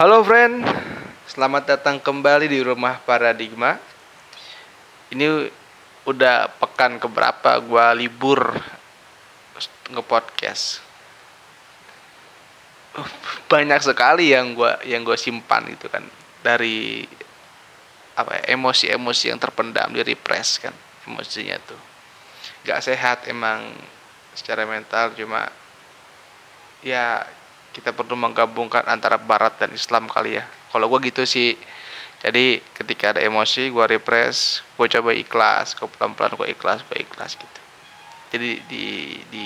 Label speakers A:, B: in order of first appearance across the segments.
A: Halo friend, selamat datang kembali di rumah Paradigma. Ini udah pekan keberapa gua libur nge-podcast. Uh, Banyak sekali yang gua yang gua simpan gitu kan dari apa ya, emosi-emosi yang terpendam di repress kan emosinya tuh. Gak sehat emang secara mental cuma ya kita perlu menggabungkan antara barat dan Islam kali ya. Kalau gue gitu sih. Jadi ketika ada emosi gue repress gue coba ikhlas gue pelan pelan gue ikhlas gue ikhlas gitu. Jadi di di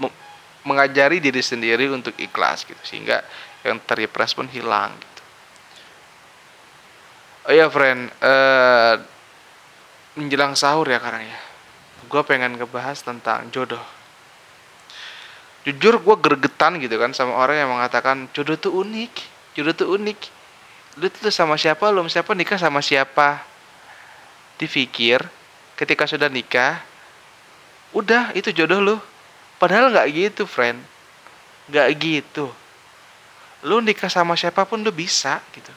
A: me- mengajari diri sendiri untuk ikhlas gitu sehingga yang terrepress pun hilang gitu. Oh ya friend eh menjelang sahur ya karena ya. Gue pengen ngebahas tentang jodoh jujur gue gregetan gitu kan sama orang yang mengatakan jodoh tuh unik jodoh tuh unik. Lu tuh sama siapa? Lu siapa? Nikah sama siapa? Dipikir ketika sudah nikah udah itu jodoh lu. Padahal nggak gitu friend. Nggak gitu. Lu nikah sama siapa pun lu bisa gitu.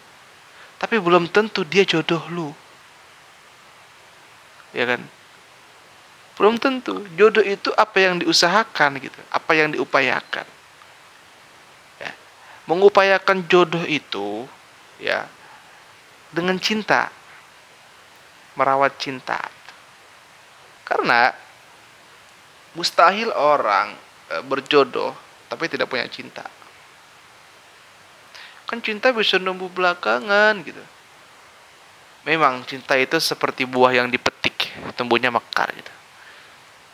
A: Tapi belum tentu dia jodoh lu. Ya kan belum tentu. Jodoh itu apa yang diusahakan gitu. Apa yang diupayakan. Ya. mengupayakan jodoh itu ya dengan cinta. Merawat cinta. Karena mustahil orang e, berjodoh tapi tidak punya cinta. Kan cinta bisa numbuh belakangan gitu. Memang cinta itu seperti buah yang dipetik tumbuhnya mekar gitu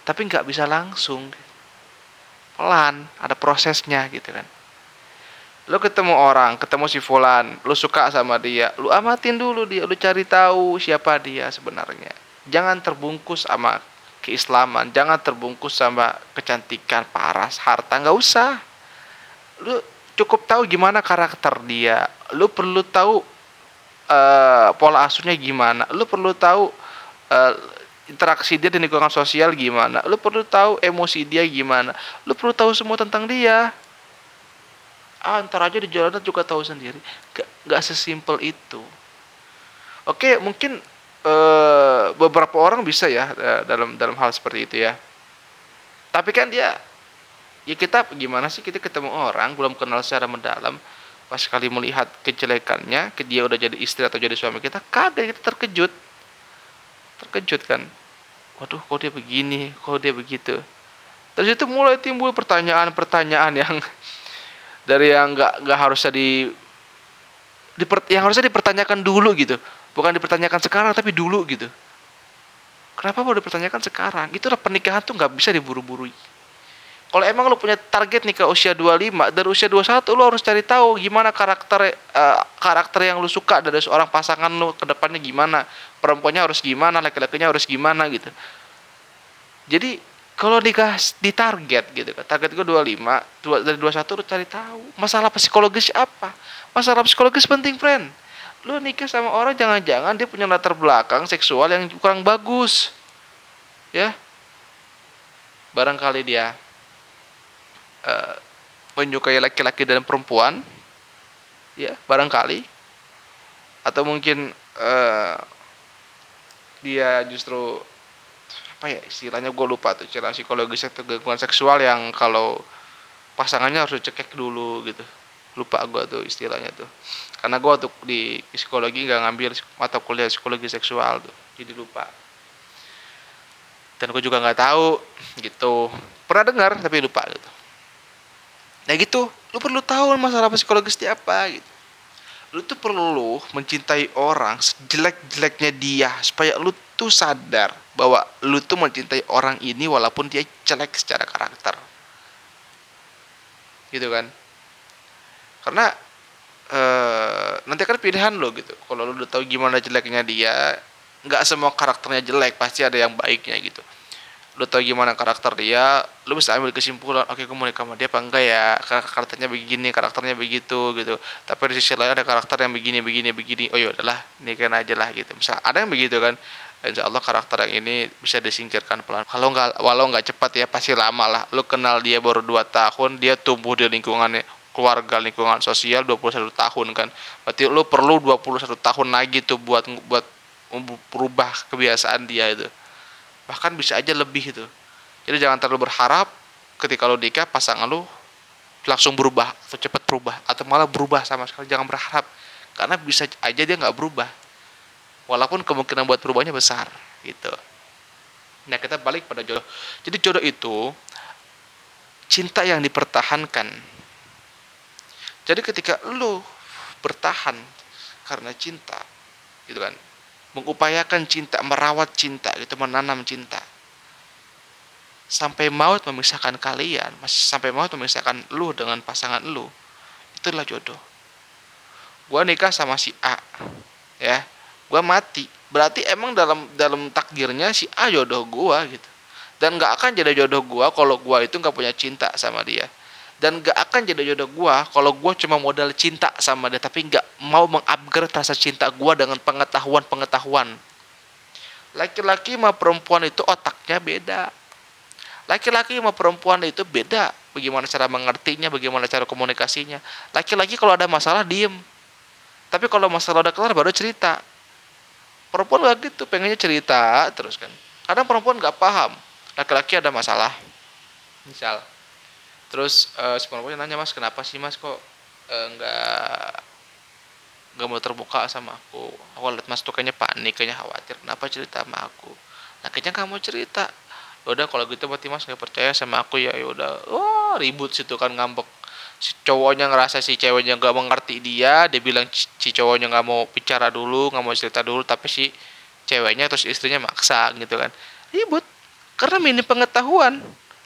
A: tapi nggak bisa langsung. Pelan ada prosesnya gitu kan. Lo ketemu orang ketemu si fulan lo suka sama dia lo amatin dulu dia lo cari tahu siapa dia sebenarnya. Jangan terbungkus sama keislaman jangan terbungkus sama kecantikan paras harta nggak usah. Lo cukup tahu gimana karakter dia. Lo perlu tahu eh, pola asuhnya gimana. Lo perlu tahu eh, interaksi dia di lingkungan sosial gimana? Lu perlu tahu emosi dia gimana? Lu perlu tahu semua tentang dia. Ah ntar aja di jalanan juga tahu sendiri. Gak, gak sesimpel itu. Oke mungkin eh, beberapa orang bisa ya eh, dalam dalam hal seperti itu ya. Tapi kan dia ya kita gimana sih kita ketemu orang belum kenal secara mendalam pas sekali melihat kejelekannya ke dia udah jadi istri atau jadi suami kita kaget kita terkejut terkejut kan. Waduh kok dia begini? Kok dia begitu? Terus itu mulai timbul pertanyaan-pertanyaan yang dari yang nggak nggak harusnya di, diper, yang harusnya dipertanyakan dulu gitu. Bukan dipertanyakan sekarang tapi dulu gitu. Kenapa mau dipertanyakan sekarang? Itulah pernikahan tuh nggak bisa diburu-buru kalau emang lu punya target nih ke usia 25 dari usia 21 lu harus cari tahu gimana karakter eh, karakter yang lu suka dari seorang pasangan lu ke depannya gimana perempuannya harus gimana laki-lakinya harus gimana gitu. Jadi kalau nikah di target gitu kan target gue 25 dua- dari 21 lu cari tahu masalah psikologis apa? Masalah psikologis penting friend. Lu nikah sama orang jangan-jangan dia punya latar belakang seksual yang kurang bagus ya. Barangkali dia eh, menyukai laki-laki dan perempuan ya barangkali. Atau mungkin eh, dia justru apa ya istilahnya gue lupa tuh istilah psikologis atau gangguan seksual yang kalau pasangannya harus cekek dulu gitu. Lupa gue tuh istilahnya tuh. Karena gue tuh di psikologi nggak ngambil mata kuliah psikologi seksual tuh jadi lupa. Dan gue juga nggak tahu gitu. Pernah dengar tapi lupa gitu nah gitu. Lu perlu tahu masalah psikologis dia apa gitu. Lu tuh perlu mencintai orang sejelek-jeleknya dia supaya lu tuh sadar bahwa lu tuh mencintai orang ini walaupun dia jelek secara karakter. Gitu kan? Karena eh, nanti kan pilihan lo gitu. Kalau lu udah tahu gimana jeleknya dia nggak semua karakternya jelek pasti ada yang baiknya gitu lu tahu gimana karakter dia lu bisa ambil kesimpulan oke gue mau nikah dia apa enggak ya? Kar- karakternya begini karakternya begitu gitu. Tapi di sisi lain ada karakter yang begini begini begini. Oh ya udahlah nikahin aja lah gitu. Misal ada yang begitu kan? Insya Allah karakter yang ini bisa disingkirkan pelan kalau nggak walau nggak cepat ya pasti lama lah. Lu kenal dia baru 2 tahun dia tumbuh di lingkungannya keluarga lingkungan sosial 21 tahun kan? Berarti lu perlu 21 tahun lagi tuh buat buat berubah kebiasaan dia itu bahkan bisa aja lebih itu jadi jangan terlalu berharap ketika lu nikah pasangan lu langsung berubah atau cepat berubah atau malah berubah sama sekali. Jangan berharap. Karena bisa aja dia nggak berubah. Walaupun kemungkinan buat berubahnya besar gitu. Nah kita balik pada jodoh. Jadi jodoh itu cinta yang dipertahankan. Jadi ketika lu bertahan karena cinta, gitu kan, mengupayakan cinta, merawat cinta, gitu, menanam cinta, sampai maut memisahkan kalian, masih sampai maut memisahkan lu dengan pasangan lu, itulah jodoh. Gua nikah sama si A, ya, gua mati, berarti emang dalam dalam takdirnya si A jodoh gua gitu. Dan gak akan jadi jodoh gue kalau gue itu gak punya cinta sama dia dan gak akan jadi jodoh gue kalau gue cuma modal cinta sama dia tapi gak mau mengupgrade rasa cinta gue dengan pengetahuan-pengetahuan. Laki-laki sama perempuan itu otaknya beda. Laki-laki sama perempuan itu beda bagaimana cara mengertinya bagaimana cara komunikasinya. Laki-laki kalau ada masalah diem. Tapi kalau masalah udah kelar baru cerita. Perempuan gak gitu pengennya cerita terus kan. Kadang perempuan gak paham laki-laki ada masalah. Misal terus uh, si nanya mas kenapa sih mas kok uh, nggak nggak mau terbuka sama aku? Aku lihat mas tuh kayaknya panik kayaknya khawatir. Kenapa cerita sama aku? Lakinya kamu cerita. Ya udah kalau gitu berarti mas nggak percaya sama aku ya. Ya udah wah ribut situ kan ngambek. Si cowoknya ngerasa si ceweknya nggak mengerti dia dia bilang si cowoknya nggak mau bicara dulu nggak mau cerita dulu tapi si ceweknya terus istrinya maksa gitu kan. Ribut karena minim pengetahuan.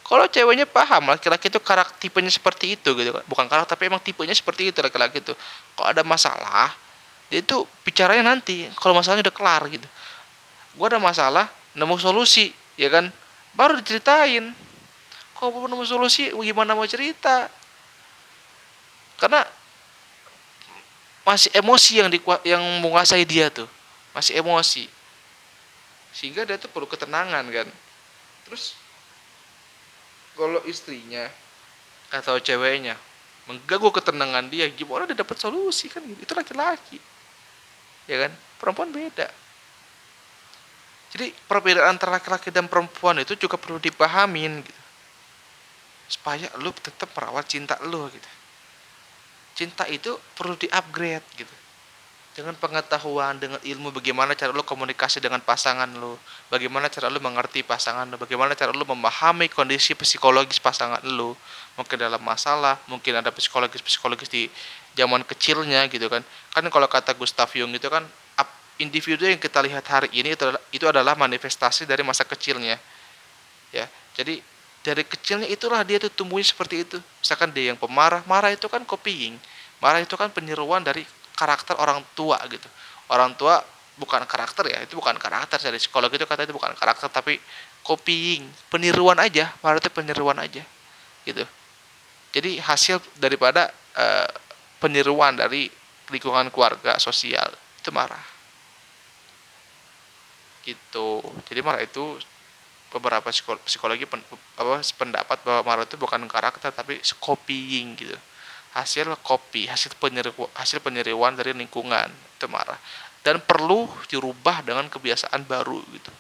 A: Kalau ceweknya paham laki-laki itu karakter tipenya seperti itu gitu kan. Bukan karakter tapi emang tipenya seperti itu laki-laki itu. Kalau ada masalah, dia itu bicaranya nanti. Kalau masalahnya udah kelar gitu. Gua ada masalah, nemu solusi, ya kan? Baru diceritain. Kalau belum nemu solusi, gimana mau cerita? Karena masih emosi yang di, yang menguasai dia tuh. Masih emosi. Sehingga dia tuh perlu ketenangan kan terus kalau istrinya atau ceweknya mengganggu ketenangan dia gimana dia dapat solusi kan? Itu laki-laki. Ya kan? Perempuan beda. Jadi perbedaan antara laki-laki dan perempuan itu juga perlu dipahamin gitu. Supaya lu tetap merawat cinta lu gitu. Cinta itu perlu di-upgrade gitu dengan pengetahuan, dengan ilmu bagaimana cara lo komunikasi dengan pasangan lo, bagaimana cara lo mengerti pasangan lo, bagaimana cara lo memahami kondisi psikologis pasangan lo, mungkin dalam masalah, mungkin ada psikologis-psikologis di zaman kecilnya gitu kan. Kan kalau kata Gustav Jung itu kan individu yang kita lihat hari ini itu adalah, itu adalah manifestasi dari masa kecilnya. Ya. Jadi dari kecilnya itulah dia tuh tumbuhnya seperti itu. Misalkan dia yang pemarah, marah itu kan copying. Marah itu kan penyeruan dari karakter orang tua gitu. Orang tua bukan karakter ya itu bukan karakter. Dari psikologi itu kata itu bukan karakter tapi copying peniruan aja berarti peniruan aja gitu. Jadi hasil daripada uh, peniruan dari lingkungan keluarga sosial itu marah. Gitu. Jadi marah itu beberapa psikologi pen, apa, pendapat bahwa marah itu bukan karakter tapi copying gitu hasil kopi, hasil penyeru, hasil penyeriwan dari lingkungan itu marah. Dan perlu dirubah dengan kebiasaan baru gitu.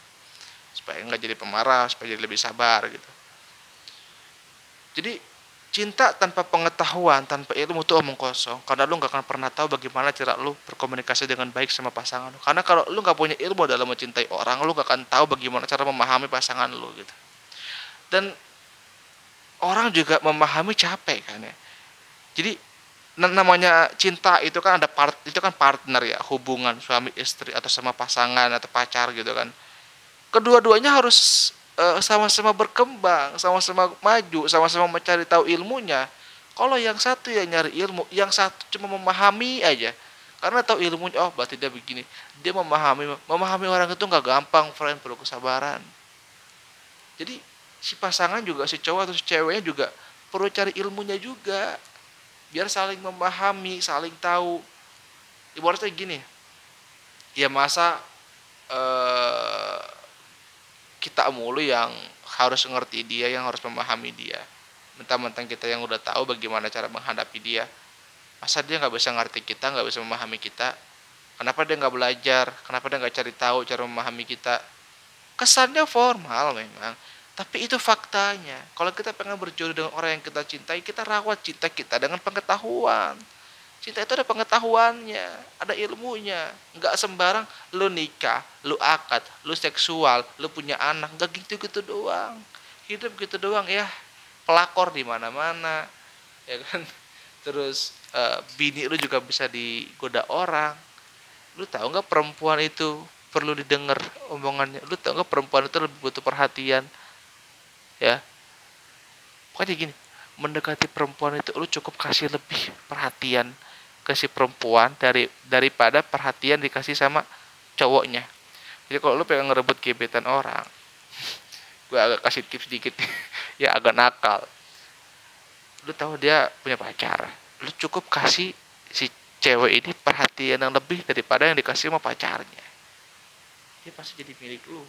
A: Supaya nggak jadi pemarah supaya jadi lebih sabar gitu. Jadi cinta tanpa pengetahuan tanpa ilmu itu omong kosong. Karena lu nggak akan pernah tahu bagaimana cara lu berkomunikasi dengan baik sama pasangan lu. Karena kalau lu nggak punya ilmu dalam mencintai orang lu nggak akan tahu bagaimana cara memahami pasangan lu gitu. Dan orang juga memahami capek kan ya jadi namanya cinta itu kan ada part itu kan partner ya hubungan suami istri atau sama pasangan atau pacar gitu kan. Kedua-duanya harus sama sama-sama berkembang sama-sama maju sama-sama mencari tahu ilmunya. Kalau yang satu yang nyari ilmu yang satu cuma memahami aja. Karena tahu ilmunya oh berarti dia begini. Dia memahami memahami orang itu nggak gampang friend perlu kesabaran. Jadi si pasangan juga si cowok atau si ceweknya juga perlu cari ilmunya juga biar saling memahami saling tahu. Ibaratnya gini ya masa uh, kita mulu yang harus ngerti dia yang harus memahami dia. Mentang-mentang kita yang udah tahu bagaimana cara menghadapi dia. Masa dia nggak bisa ngerti kita nggak bisa memahami kita? Kenapa dia nggak belajar? Kenapa dia nggak cari tahu cara memahami kita? Kesannya formal memang tapi itu faktanya. Kalau kita pengen berjodoh dengan orang yang kita cintai kita rawat cinta kita dengan pengetahuan. Cinta itu ada pengetahuannya ada ilmunya. Nggak sembarang lu nikah lu akad lu seksual lu punya anak. Nggak gitu gitu doang. Hidup gitu doang ya. Pelakor di mana-mana ya kan? Terus uh, bini lu juga bisa digoda orang. Lu tahu nggak perempuan itu perlu didengar omongannya? Lu tahu nggak perempuan itu lebih butuh perhatian ya. Pokoknya gini mendekati perempuan itu lu cukup kasih lebih perhatian ke si perempuan dari daripada perhatian dikasih sama cowoknya. Jadi kalau lu pengen ngerebut gebetan orang gue agak kasih tips dikit ya agak nakal. Lu tahu dia punya pacar lu cukup kasih si cewek ini perhatian yang lebih daripada yang dikasih sama pacarnya. Dia pasti jadi milik lu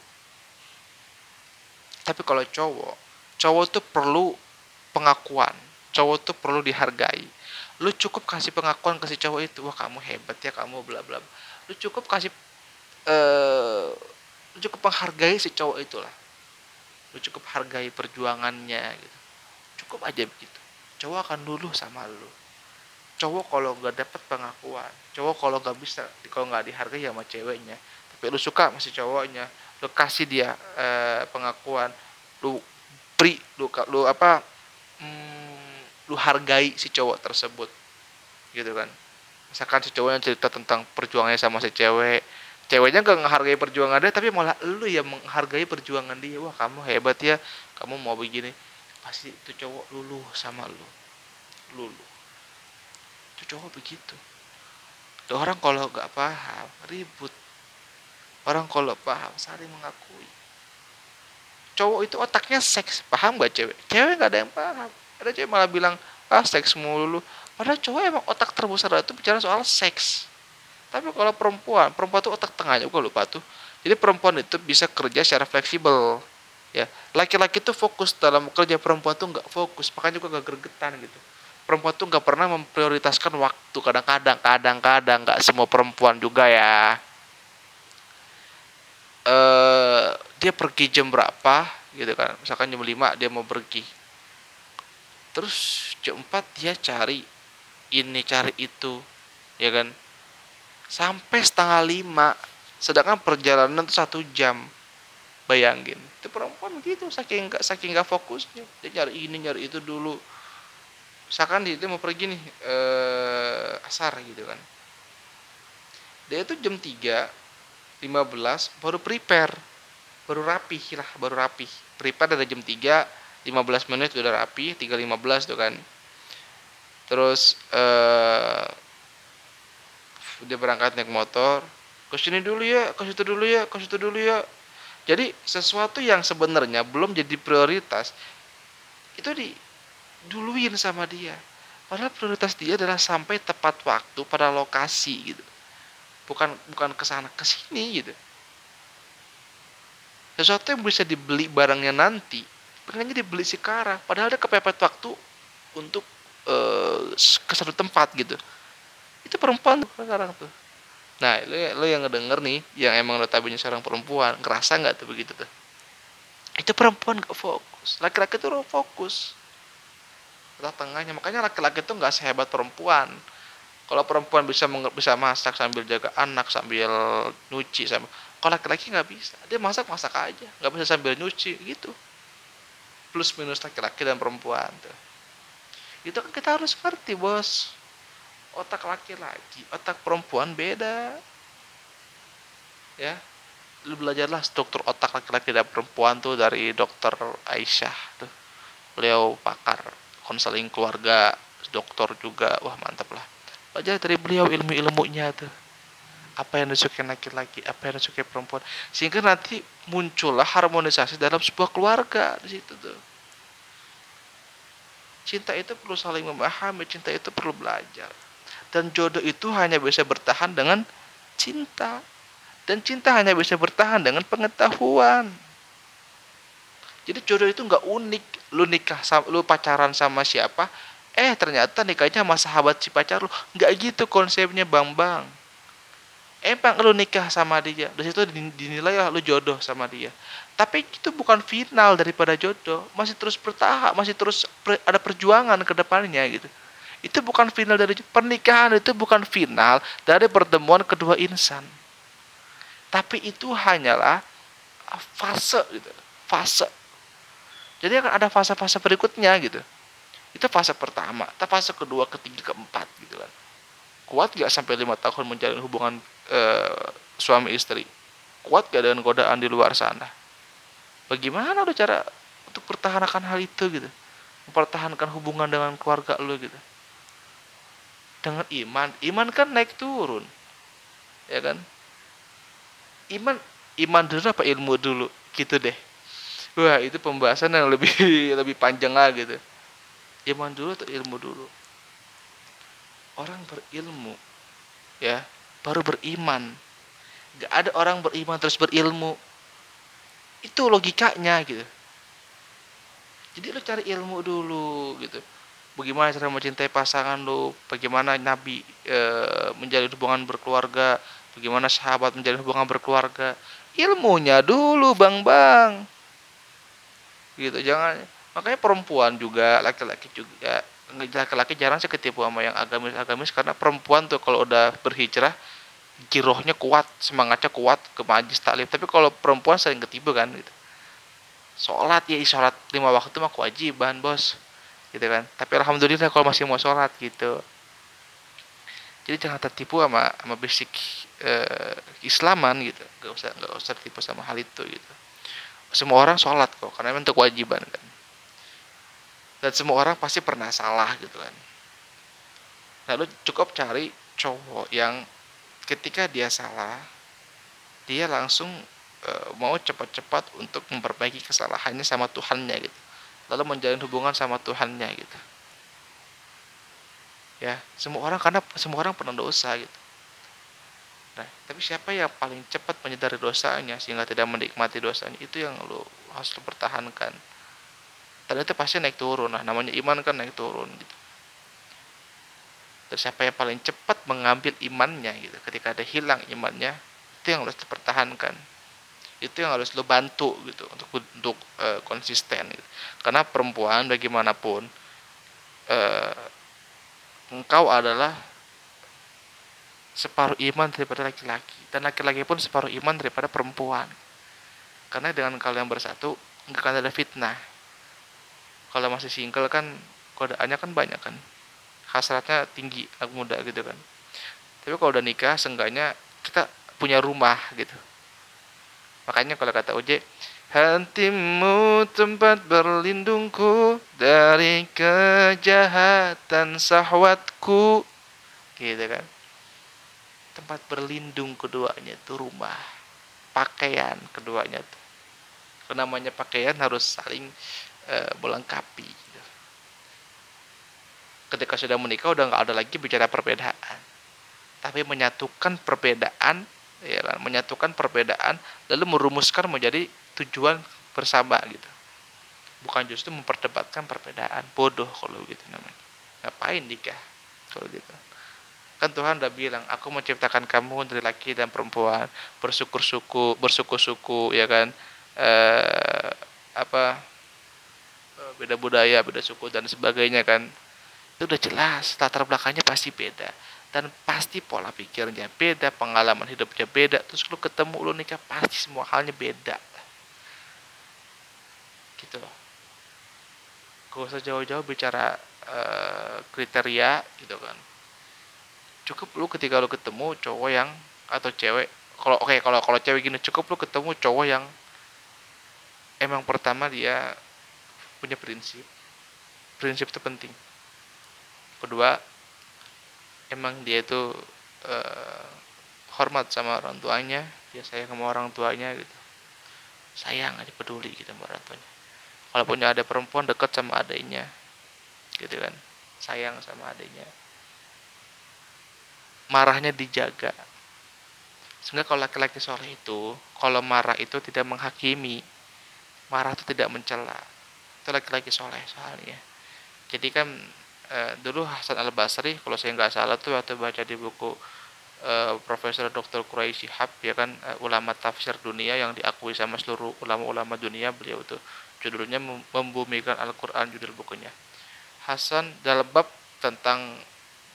A: tapi kalau cowok cowok tuh perlu pengakuan. Cowok tuh perlu dihargai. Lu cukup kasih pengakuan ke si cowok itu wah kamu hebat ya kamu bla bla lu cukup kasih uh, lu cukup menghargai si cowok itulah. Lu cukup hargai perjuangannya gitu. Cukup aja begitu. Cowok akan luluh sama lu. Cowok kalau nggak dapet pengakuan cowok kalau nggak bisa kalau nggak dihargai sama ceweknya tapi lu suka masih cowoknya lu kasih dia eh, pengakuan. Lu beri lu lu apa hmm, lu hargai si cowok tersebut. Gitu kan. Misalkan si cowoknya cerita tentang perjuangannya sama si cewek. Ceweknya gak menghargai perjuangan dia tapi malah lu yang menghargai perjuangan dia. Wah kamu hebat ya. Kamu mau begini. Pasti itu cowok luluh sama lu. Luluh. Itu cowok begitu. Orang kalau gak paham ribut Orang kalau paham saling mengakui. Cowok itu otaknya seks, paham gak cewek? Cewek gak ada yang paham. Ada cewek malah bilang, ah seks mulu. Padahal cowok emang otak terbesar itu bicara soal seks. Tapi kalau perempuan, perempuan itu otak tengahnya, gue lupa tuh. Jadi perempuan itu bisa kerja secara fleksibel. Ya, laki-laki itu fokus dalam kerja perempuan tuh nggak fokus, makanya juga gak gergetan gitu. Perempuan tuh nggak pernah memprioritaskan waktu, kadang-kadang, kadang-kadang nggak semua perempuan juga ya uh, dia pergi jam berapa gitu kan. Misalkan jam 5 dia mau pergi. Terus jam 4 dia cari ini cari itu ya kan. Sampai setengah lima sedangkan perjalanan itu satu jam. Bayangin itu perempuan gitu saking nggak saking nggak fokusnya. Dia nyari ini nyari itu dulu. Misalkan dia, mau pergi nih eh, asar gitu kan. Dia itu jam 3 15 baru prepare baru rapi lah baru rapi prepare dari jam 3 15 menit udah rapi 3.15 tuh kan. Terus uh, dia berangkat naik motor. Ke sini dulu ya ke situ dulu ya ke situ dulu ya. Jadi sesuatu yang sebenarnya belum jadi prioritas itu di duluin sama dia. Padahal prioritas dia adalah sampai tepat waktu pada lokasi gitu. Bukan bukan ke sana ke sini gitu sesuatu yang bisa dibeli barangnya nanti pengennya dibeli sekarang padahal dia kepepet waktu untuk uh, ke satu tempat gitu. Itu perempuan sekarang tuh. Nah lo, lo yang ngedenger nih yang emang notabene seorang perempuan ngerasa nggak tuh begitu tuh? Itu perempuan gak fokus. Laki-laki tuh fokus. Tengahnya. Makanya laki-laki tuh nggak sehebat perempuan. Kalau perempuan bisa bisa masak sambil jaga anak sambil nyuci sama kalau laki-laki nggak bisa dia masak masak aja nggak bisa sambil nyuci gitu. Plus minus laki-laki dan perempuan tuh. Itu kan kita harus ngerti bos. Otak laki-laki otak perempuan beda. Ya. Lu belajarlah struktur otak laki-laki dan perempuan tuh dari dokter Aisyah tuh. Beliau pakar konseling keluarga dokter juga. Wah mantap lah. Belajar dari beliau ilmu-ilmunya tuh apa yang disukai laki-laki apa yang disukai perempuan. Sehingga nanti muncullah harmonisasi dalam sebuah keluarga di situ tuh. Cinta itu perlu saling memahami cinta itu perlu belajar. Dan jodoh itu hanya bisa bertahan dengan cinta. Dan cinta hanya bisa bertahan dengan pengetahuan. Jadi jodoh itu nggak unik. Lu nikah lu pacaran sama siapa? Eh ternyata nikahnya sama sahabat si pacar lu. Nggak gitu konsepnya bang bang emang lu nikah sama dia dari situ dinilai lah lu jodoh sama dia. Tapi itu bukan final daripada jodoh masih terus bertahap masih terus ada perjuangan ke depannya gitu. Itu bukan final dari pernikahan itu bukan final dari pertemuan kedua insan. Tapi itu hanyalah fase gitu fase. Jadi akan ada fase-fase berikutnya gitu. Itu fase pertama tapi fase kedua ketiga keempat gitu kan. Kuat gak sampai lima tahun menjalin hubungan uh, suami istri. Kuat gak dengan godaan di luar sana? Bagaimana lo cara untuk pertahankan hal itu gitu? Mempertahankan hubungan dengan keluarga lo gitu? Dengan iman. Iman kan naik turun. Ya kan? Iman iman dulu apa ilmu dulu? Gitu deh. Wah itu pembahasan yang lebih lebih panjang lah gitu. Iman dulu atau ilmu dulu? Orang berilmu ya baru beriman. Gak ada orang beriman terus berilmu. Itu logikanya gitu. Jadi lo cari ilmu dulu gitu. Bagaimana cara mencintai pasangan lo bagaimana nabi e, menjalin hubungan berkeluarga? Bagaimana sahabat menjalin hubungan berkeluarga? Ilmunya dulu bang bang. Gitu jangan. Makanya perempuan juga laki-laki juga laki-laki jarang sih ketipu sama yang agamis-agamis karena perempuan tuh kalau udah berhijrah girohnya kuat, semangatnya kuat ke majlis taklim. Tapi kalau perempuan sering ketipu kan gitu. Sholat ya sholat lima waktu mah kewajiban bos, gitu kan. Tapi alhamdulillah kalau masih mau sholat gitu. Jadi jangan tertipu sama sama basic uh, Islaman gitu. Gak usah gak usah tertipu sama hal itu gitu. Semua orang sholat kok, karena untuk kewajiban kan dan semua orang pasti pernah salah gitu kan. Lalu cukup cari cowok yang ketika dia salah dia langsung e, mau cepat-cepat untuk memperbaiki kesalahannya sama Tuhannya gitu. Lalu menjalin hubungan sama Tuhannya gitu. Ya semua orang karena semua orang pernah dosa gitu. Nah tapi siapa yang paling cepat menyadari dosanya sehingga tidak menikmati dosanya? Itu yang lo harus lo pertahankan dan itu pasti naik turun. Nah namanya iman kan naik turun gitu. Terus siapa yang paling cepat mengambil imannya gitu. Ketika ada hilang imannya itu yang harus dipertahankan. Itu yang harus lo bantu gitu untuk untuk uh, konsisten gitu. karena perempuan bagaimanapun uh, engkau adalah separuh iman daripada laki-laki. Dan laki-laki pun separuh iman daripada perempuan. Karena dengan kalian bersatu akan ada fitnah kalau masih single kan godaannya kan banyak kan. Hasratnya tinggi anak muda gitu kan. Tapi kalau udah nikah seenggaknya kita punya rumah gitu. Makanya kalau kata Ojek Hatimu tempat berlindungku dari kejahatan sahwatku. Gitu kan. Tempat berlindung keduanya itu rumah. Pakaian keduanya tuh. Namanya pakaian harus saling e, melengkapi. Ketika sudah menikah udah nggak ada lagi bicara perbedaan. Tapi menyatukan perbedaan ya kan? Menyatukan perbedaan lalu merumuskan menjadi tujuan bersama gitu. Bukan justru memperdebatkan perbedaan bodoh kalau gitu namanya. Ngapain nikah kalau gitu? Kan Tuhan udah bilang aku menciptakan kamu dari laki dan perempuan bersyukur-syukur bersuku-suku ya kan? Apa beda budaya, beda suku dan sebagainya kan. Itu udah jelas, latar belakangnya pasti beda dan pasti pola pikirnya beda, pengalaman hidupnya beda. Terus lu ketemu lu nikah pasti semua halnya beda. Gitu. Gak usah jauh-jauh bicara uh, kriteria gitu kan. Cukup lu ketika lu ketemu cowok yang atau cewek kalau oke okay, kalau kalau cewek gini cukup lu ketemu cowok yang emang pertama dia punya prinsip prinsip itu penting kedua emang dia itu uh, hormat sama orang tuanya dia sayang sama orang tuanya gitu. Sayang aja peduli gitu sama orang tuanya. Walaupun ada perempuan dekat sama adiknya gitu kan. Sayang sama adiknya. Marahnya dijaga. Sehingga kalau laki-laki sore itu kalau marah itu tidak menghakimi. Marah itu tidak mencela itu laki-laki soleh soalnya jadi kan e, dulu Hasan al Basri kalau saya nggak salah tuh waktu baca di buku e, Profesor Dr. Quraisy Hab ya kan e, ulama tafsir dunia yang diakui sama seluruh ulama-ulama dunia beliau tuh judulnya membumikan Al-Quran judul bukunya Hasan dalam bab tentang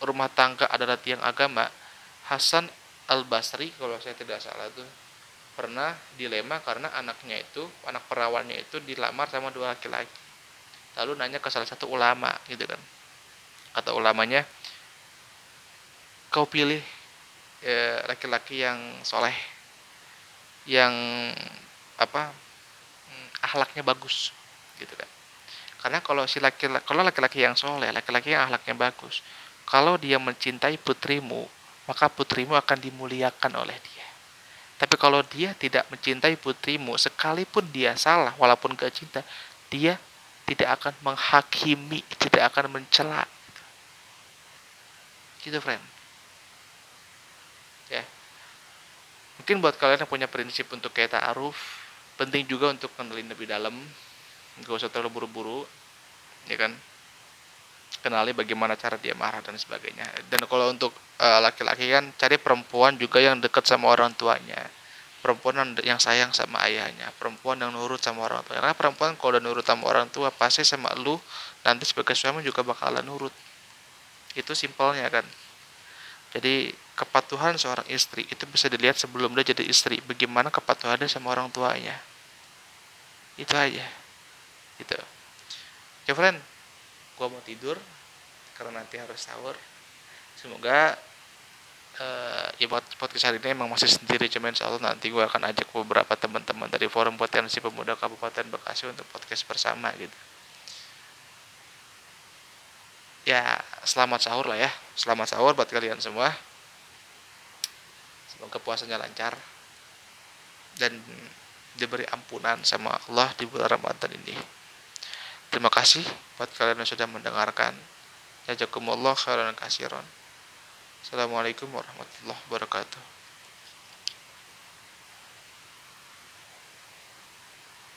A: rumah tangga adalah tiang agama Hasan Al Basri kalau saya tidak salah tuh pernah dilema karena anaknya itu anak perawannya itu dilamar sama dua laki-laki. Lalu nanya ke salah satu ulama gitu kan. Kata ulamanya kau pilih ya, laki-laki ya, yang soleh yang apa mm, ahlaknya bagus gitu kan. Karena kalau si laki kalau laki-laki yang soleh laki-laki yang ahlaknya bagus kalau dia mencintai putrimu maka putrimu akan dimuliakan oleh dia tapi kalau dia tidak mencintai putrimu, sekalipun dia salah, walaupun gak cinta, dia tidak akan menghakimi, tidak akan mencela. Gitu, friend. Ya. Mungkin buat kalian yang punya prinsip untuk kayak ta'aruf, penting juga untuk kenalin lebih dalam. Gak usah terlalu buru-buru, ya kan? Kenali bagaimana cara dia marah dan sebagainya. Dan kalau untuk Eh, laki-laki kan cari perempuan juga yang dekat sama orang tuanya. Perempuan yang sayang sama ayahnya perempuan yang nurut sama orang tua karena perempuan kalau udah nurut sama orang tua pasti sama lu nanti sebagai suami juga bakalan nurut. Itu simpelnya kan. Jadi kepatuhan seorang istri itu bisa dilihat sebelum dia jadi istri. Bagaimana kepatuhannya sama orang tuanya. Itu aja. Gitu. Ya friend gua mau tidur karena nanti harus sahur. Semoga uh, ya buat podcast hari ini emang masih sendiri cuman insya Allah nanti gue akan ajak beberapa teman-teman dari forum potensi pemuda Kabupaten Bekasi untuk podcast bersama gitu. Ya selamat sahur lah ya. Selamat sahur buat kalian semua. Semoga puasanya lancar. Dan diberi ampunan sama Allah di bulan Ramadan ini terima kasih buat kalian yang sudah mendengarkan jazakumullah khairan kasiron Assalamualaikum warahmatullahi wabarakatuh.